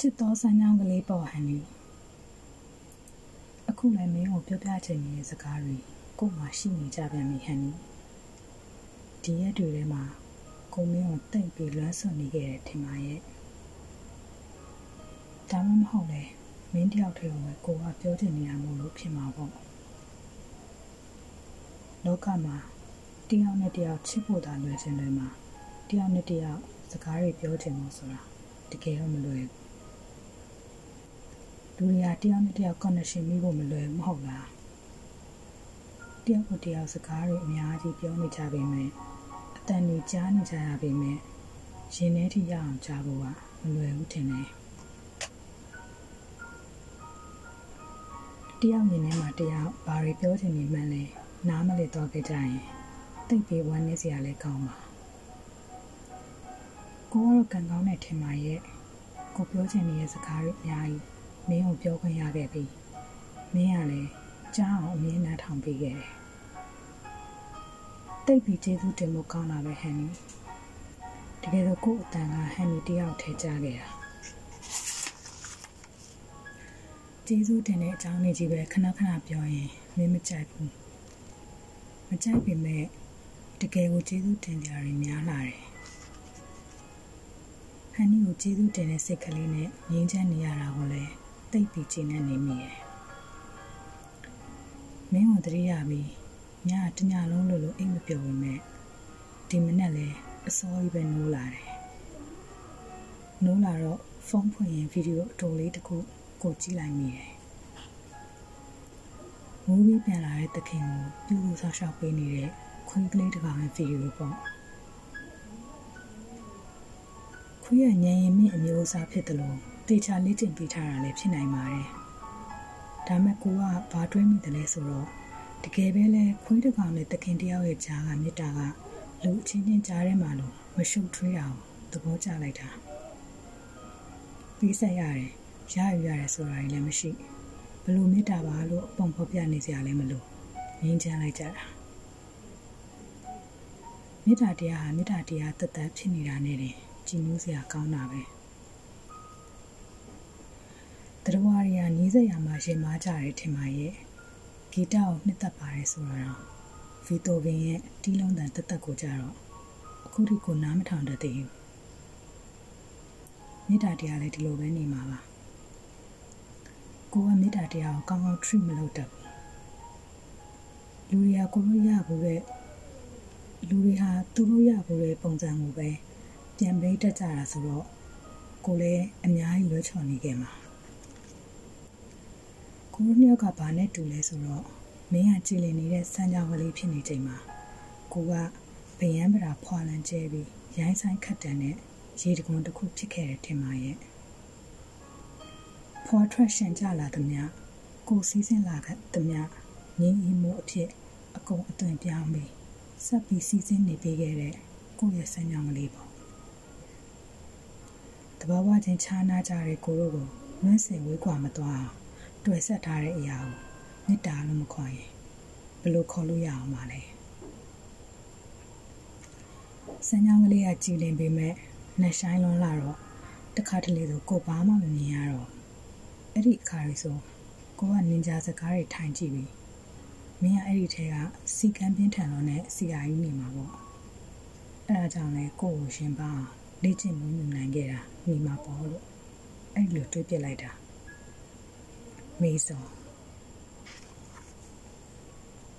ချစ်သောစမ်းချောင်းကလေးပေါ်ဟန်နီအခုလည်းမင်းကိုပြောပြချင်နေတဲ့စကားတွေကိုမှရှိနေကြပြန်ပြီဟန်နီဒီရက်တွေထဲမှာကိုမင်းကိုတိတ်ပြီးလွမ်းဆွနေခဲ့တယ်ထင်ပါရဲ့ဒါမှမဟုတ်လေမင်းတယောက်တည်းကိုပဲကိုကပြောချင်နေတာမို့လို့ဖြစ်မှာပေါ့လောကမှာတယောက်နဲ့တယောက်ချစ်ဖို့သာလွယ်စင်တွေမှာတယောက်နဲ့တယောက်စကားတွေပြောချင်လို့ဆိုတာတကယ်တော့မလွယ်ဘူး လူတွေကတယောက်နဲ့တယောက် connection မိဖို့မလွယ်မဟုတ်လားတယောက်ကိုတယောက်စကားတွေအများကြီးပြောနေကြပေမဲ့အတန်တွေကြားနေကြရပေမဲ့ရင်ထဲထိရအောင်ကြားဖို့ကမလွယ်ဘူးထင်တယ်တယောက်မြင်ထဲမှာတယောက်ဘာတွေပြောချင်နေမှန်းလဲနားမလည်တော့ကြကြရင်တိတ်ပြီးဝမ်းနေစရာလည်းကောင်းပါကိုကတော့ကံကောင်းတဲ့ထင်ပါရဲ့ကိုပြောချင်နေတဲ့စကားတွေအများကြီး မင်းကိုပြောခွင့်ရခဲ့ပြီမင်းကလည်းကြားအောင်အမြင်နဲ့ထောင်ပေးခဲ့တယ်တိတ်ပြီးကျေးဇူးတင်ဖို့ကောင်းတာပဲဟန်နီတကယ်တော့ကို့အတန်ကဟန်နီတယောက်ထဲကြားခဲ့တာကျေးဇူးတင်တဲ့အကြောင်းလေးကြီးပဲခဏခဏပြောရင်မင်းမကြိုက်ဘူးမကြိုက်ပေမဲ့တကယ်ကိုကျေးဇူးတင်ကြရများလာတယ်ဟန်နီကိုကျေးဇူးတင်တဲ့စိတ်ကလေးနဲ့ငြင်းချမ်းနေရတာကိုလည်း တိတ်ပြီးကျင်းနေနေမိတယ်မင်းကိုတရိယာပြီးညတညလုံးလို့လို့အိမ်မပြောဘူးမဲ့ဒီမနေ့လည်းအစောကြီးပဲနိုးလာတယ်နိုးလာတော့ဖုန်းဖွင့်ရင်ဗီဒီယိုအတူလေးတစ်ခုကိုကြည့်လိုက်မိတယ်မူးပြီးပြန်လာတဲ့တခင်ကိုပြုလို့ဆောက်ရှောက်ပေးနေတဲ့ခွေးကလေးတစ်ကောင်ရဲ့ဗီဒီယိုပေါ့ခွေးရဲ့ညင်ရင်မြင့်အမျိုးအစားဖြစ်တယ်လို့ တေချာလေ့ကျင့်ပေးထားတာလည်းဖြစ်နိုင်ပါတယ်ဒါမဲ့ကိုကဘာတွေးမိတယ်လဲဆိုတော့တကယ်ပဲလဲခွေးတစ်ကောင်နဲ့တခင်တယောက်ရဲ့ကြားကမေတ္တာကလူအချင်းချင်းကြားထဲမှာလို့မရှုပ်ထွေးအောင်သဘောကျလိုက်တာပြီးဆက်ရတယ်ရယူရတယ်ဆိုတာလည်းမရှိဘလို့မေတ္တာပါလို့ပုံဖော်ပြနေစရာလည်းမလိုငင်းချမ်းလိုက်ကြတာမေတ္တာတရားဟာမေတ္တာတရားတသက်ဖြစ်နေတာနဲ့တင်ကြည်နူးစရာကောင်းတာပဲ တရဝရီယာနီးစရာမှာရှင်မားကြတယ်ထင်ပါရဲ့ဂီတကိုနှစ်သက်ပါတယ်ဆိုတော့ဗီတိုဗင်ရဲ့တီးလုံးတန်တသက်ကိုကြတော့အခုထိကိုနားမထောင်တတ်သေးဘူးမေတ္တာတရားလည်းဒီလိုပဲနေမှာပါကိုကမေတ္တာတရားကိုကောင်းကောင်း treat မလုပ်တတ်ဘူးလူတွေကကိုလိုရဘူးတဲ့လူတွေဟာသူတို့ရဘူးတဲ့ပုံစံကိုပဲပြန်ပေးတတ်ကြတာဆိုတော့ကိုလည်းအများကြီးလွှဲချော်နေခဲ့မှာ ကိုတို့နှစ်ယောက်ကဘာနဲ့တူလဲဆိုတော့မင်းကကြည်လင်နေတဲ့စမ်းကြောင်းကလေးဖြစ်နေချိန်မှာကိုကဗယံပရာဖွာလန်ကျဲပြီးရိုင်းဆိုင်ခတ်တန်နဲ့ရေတကွန်တစ်ခုဖြစ်ခဲ့တယ်ထင်ပါရဲ့ဖော်ထွက်ရှင်ကြလာသမျှကိုစီးစင်းလာခဲ့သမျှငင်းအီမို့အဖြစ်အကုန်အသွင်ပြောင်းပြီးဆက်ပြီးစီးစင်းနေပေးခဲ့တဲ့ကိုရဲ့စမ်းကြောင်းကလေးပေါ့တဘာဝချင်းခြားနာကြတဲ့ကိုတို့ကိုလွန်းစင်ဝေးကွာမသွားအောင် တွေ့ဆက်ထားတဲ့အရာကိုမေတ္တာလို့မခေါ်ရင်ဘယ်လိုခေါ်လို့ရအောင်မလဲစမ်းကြောင်းကလေးကကြည်လင်ပေမဲ့နှဆိုင်လွန်လာတော့တခါတလေဆိုကိုဘာမှမမြင်ရတော့အဲ့ဒီအခါလေးဆိုကိုကနင်ဂျာစကားတွေထိုင်ကြည့်ပြီးမင်းကအဲ့ဒီထဲကစီကံပြင်းထန်လို့နဲ့စီယာကြီးနေမှာပေါ့အဲ့ဒါကြောင့်လေကိုကိုရှင်ပါလေ့ကျင့်မှုယူနိုင်ခဲ့တာနေမှာပေါ့လို့အဲ့လိုတွေးပြလိုက်တာ မေးစော